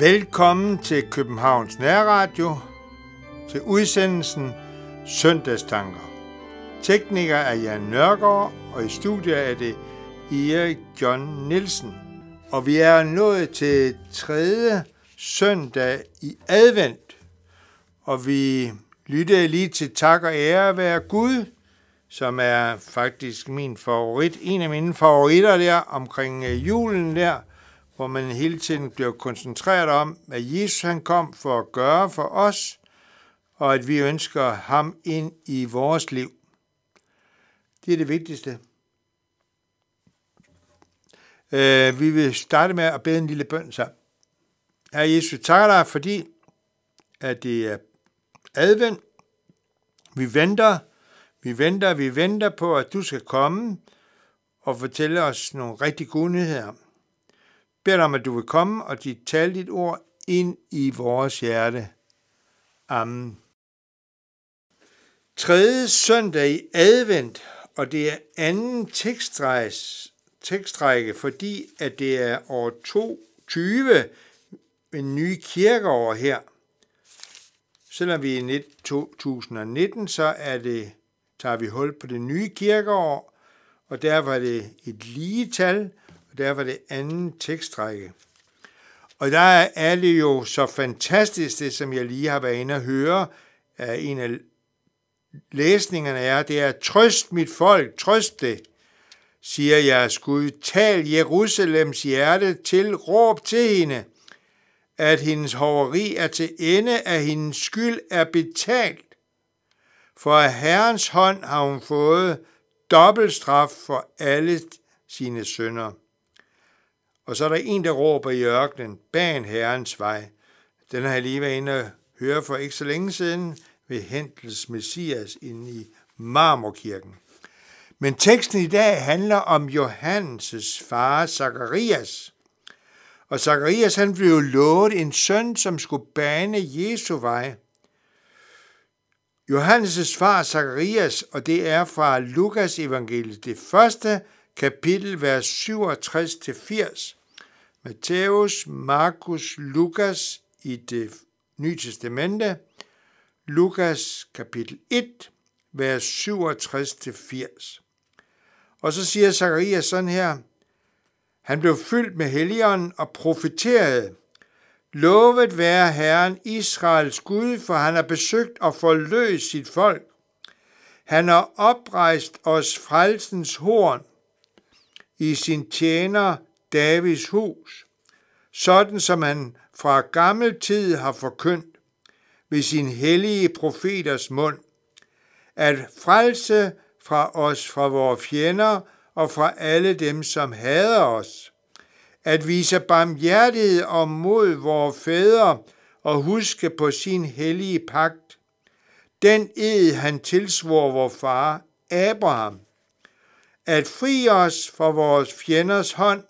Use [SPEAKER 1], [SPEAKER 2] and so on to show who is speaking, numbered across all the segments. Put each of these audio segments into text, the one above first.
[SPEAKER 1] Velkommen til Københavns Nærradio, til udsendelsen Søndagstanker. Tekniker er Jan Nørgaard, og i studiet er det Erik John Nielsen. Og vi er nået til tredje søndag i advent, og vi lyttede lige til tak og ære være Gud, som er faktisk min favorit, en af mine favoritter der omkring øh, julen der, hvor man hele tiden bliver koncentreret om, at Jesus han kom for at gøre for os, og at vi ønsker ham ind i vores liv. Det er det vigtigste. Øh, vi vil starte med at bede en lille bøn sammen. Herre Jesus, takker dig, fordi at det er advent. Vi venter, vi venter, vi venter på, at du skal komme og fortælle os nogle rigtig gode nyheder beder dig om, at du vil komme og dit tal dit ord ind i vores hjerte. Amen. Tredje søndag i advent, og det er anden tekstrække, fordi at det er år 20, en ny kirkeår her. Selvom vi er i 2019, så er det, tager vi hul på det nye kirkeår, og derfor er det et lige tal, derfor det anden tekstrække. Og der er alle jo så fantastisk, det som jeg lige har været inde og høre, af en af læsningerne er, det er, trøst mit folk, trøst det, siger jeres Gud, tal Jerusalems hjerte til, råb til hende, at hendes hoveri er til ende, at hendes skyld er betalt. For af Herrens hånd har hun fået dobbelt straf for alle sine sønder. Og så er der en, der råber i ørkenen, ban herrens vej. Den har jeg lige været inde og høre for ikke så længe siden ved Hentels Messias inde i Marmorkirken. Men teksten i dag handler om Johannes' far, Zacharias. Og Zacharias han blev lovet en søn, som skulle bane Jesu vej. Johannes' far, Zacharias, og det er fra Lukas evangeliet, det første kapitel, vers 67-80. Matthæus, Markus, Lukas i det nye testamente, Lukas kapitel 1, vers 67-80. Og så siger Zacharias sådan her, han blev fyldt med helligånden og profeterede, Lovet være Herren Israels Gud, for han har besøgt og forløst sit folk. Han har oprejst os frelsens horn i sin tjener Davids hus, sådan som han fra gammel tid har forkyndt ved sin hellige profeters mund, at frelse fra os fra vores fjender og fra alle dem, som hader os, at vise barmhjertighed og mod vores fædre og huske på sin hellige pagt, den ed han tilsvor vor far Abraham, at fri os fra vores fjenders hånd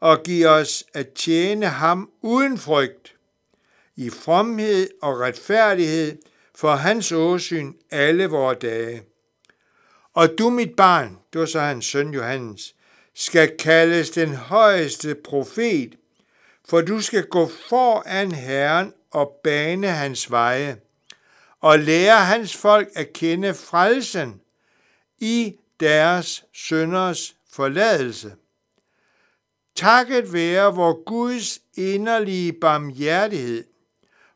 [SPEAKER 1] og give os at tjene ham uden frygt, i fromhed og retfærdighed for hans åsyn alle vore dage. Og du, mit barn, det var så hans søn Johannes, skal kaldes den højeste profet, for du skal gå foran Herren og bane hans veje, og lære hans folk at kende frelsen i deres sønders forladelse Takket være vor Guds inderlige barmhjertighed,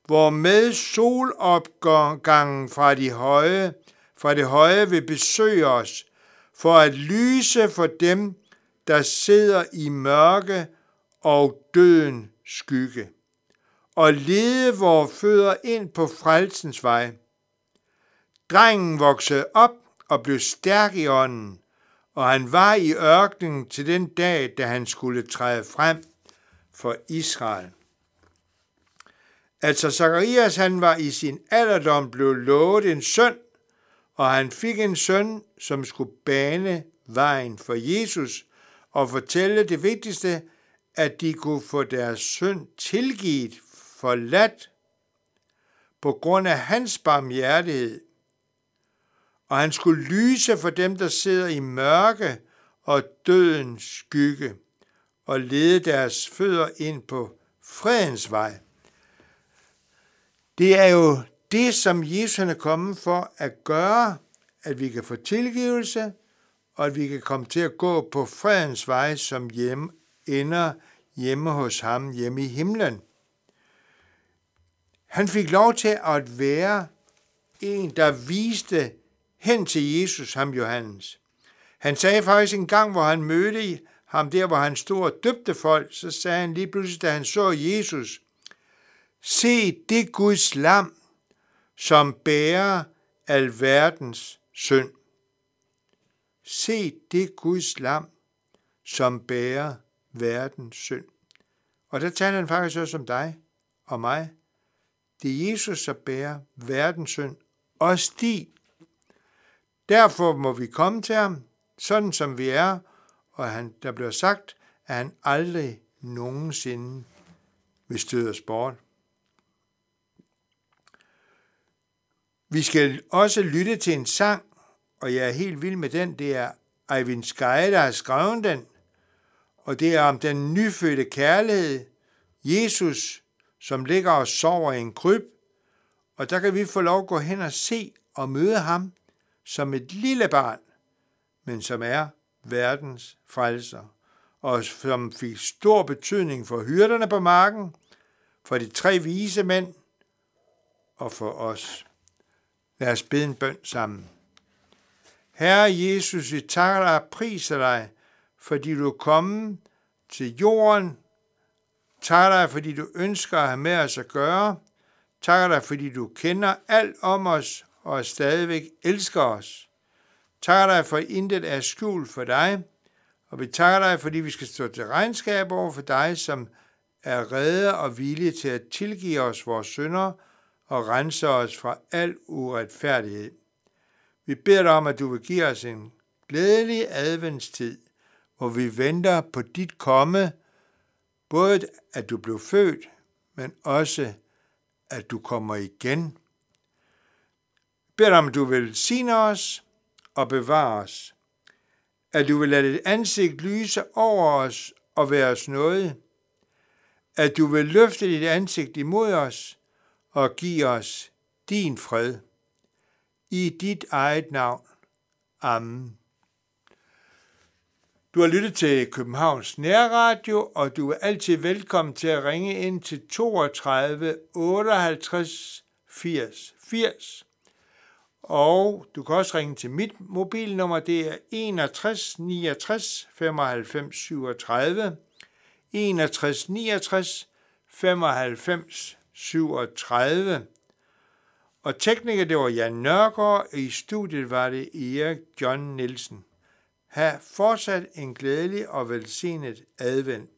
[SPEAKER 1] hvor med solopgangen fra, de høje, fra det høje vil besøge os, for at lyse for dem, der sidder i mørke og døden skygge, og lede vores fødder ind på frelsens vej. Drengen voksede op og blev stærk i ånden, og han var i ørkenen til den dag, da han skulle træde frem for Israel. Altså Zacharias han var i sin alderdom blevet lovet en søn, og han fik en søn, som skulle bane vejen for Jesus og fortælle det vigtigste, at de kunne få deres synd tilgivet, forladt, på grund af hans barmhjertighed og han skulle lyse for dem, der sidder i mørke og dødens skygge, og lede deres fødder ind på fredens vej. Det er jo det, som Jesus er kommet for at gøre, at vi kan få tilgivelse, og at vi kan komme til at gå på fredens vej, som hjem, ender hjemme hos ham, hjemme i himlen. Han fik lov til at være en, der viste hen til Jesus, ham Johannes. Han sagde faktisk en gang, hvor han mødte ham der, hvor han stod og døbte folk, så sagde han lige pludselig, da han så Jesus, se det Guds lam, som bærer al verdens synd. Se det Guds lam, som bærer verdens synd. Og der taler han faktisk også om dig og mig. Det er Jesus, der bærer verdens synd. Også din Derfor må vi komme til ham, sådan som vi er, og han, der bliver sagt, at han aldrig nogensinde vil støde os bort. Vi skal også lytte til en sang, og jeg er helt vild med den. Det er Eivind Skeie, der har skrevet den, og det er om den nyfødte kærlighed, Jesus, som ligger og sover i en kryb, og der kan vi få lov at gå hen og se og møde ham som et lille barn, men som er verdens frelser, og som fik stor betydning for hyrderne på marken, for de tre vise mænd og for os. Lad os bede en bøn sammen. Herre Jesus, vi takker dig og priser dig, fordi du er kommet til jorden. Takker dig, fordi du ønsker at have med os at gøre. Takker dig, fordi du kender alt om os og stadigvæk elsker os. Takker dig for intet er skjult for dig, og vi takker dig, fordi vi skal stå til regnskab over for dig, som er redde og villige til at tilgive os vores synder og rense os fra al uretfærdighed. Vi beder dig om, at du vil give os en glædelig adventstid, hvor vi venter på dit komme, både at du blev født, men også at du kommer igen. Vi beder om, du vil sine os og bevare os. At du vil lade dit ansigt lyse over os og være os noget. At du vil løfte dit ansigt imod os og give os din fred. I dit eget navn. Amen. Du har lyttet til Københavns Nærradio, og du er altid velkommen til at ringe ind til 32 58 80 80. Og du kan også ringe til mit mobilnummer, det er 61 69 95 37. 61 69 95 37. Og tekniker, det var Jan Nørgaard, og i studiet var det Erik John Nielsen. Ha' fortsat en glædelig og velsignet advent.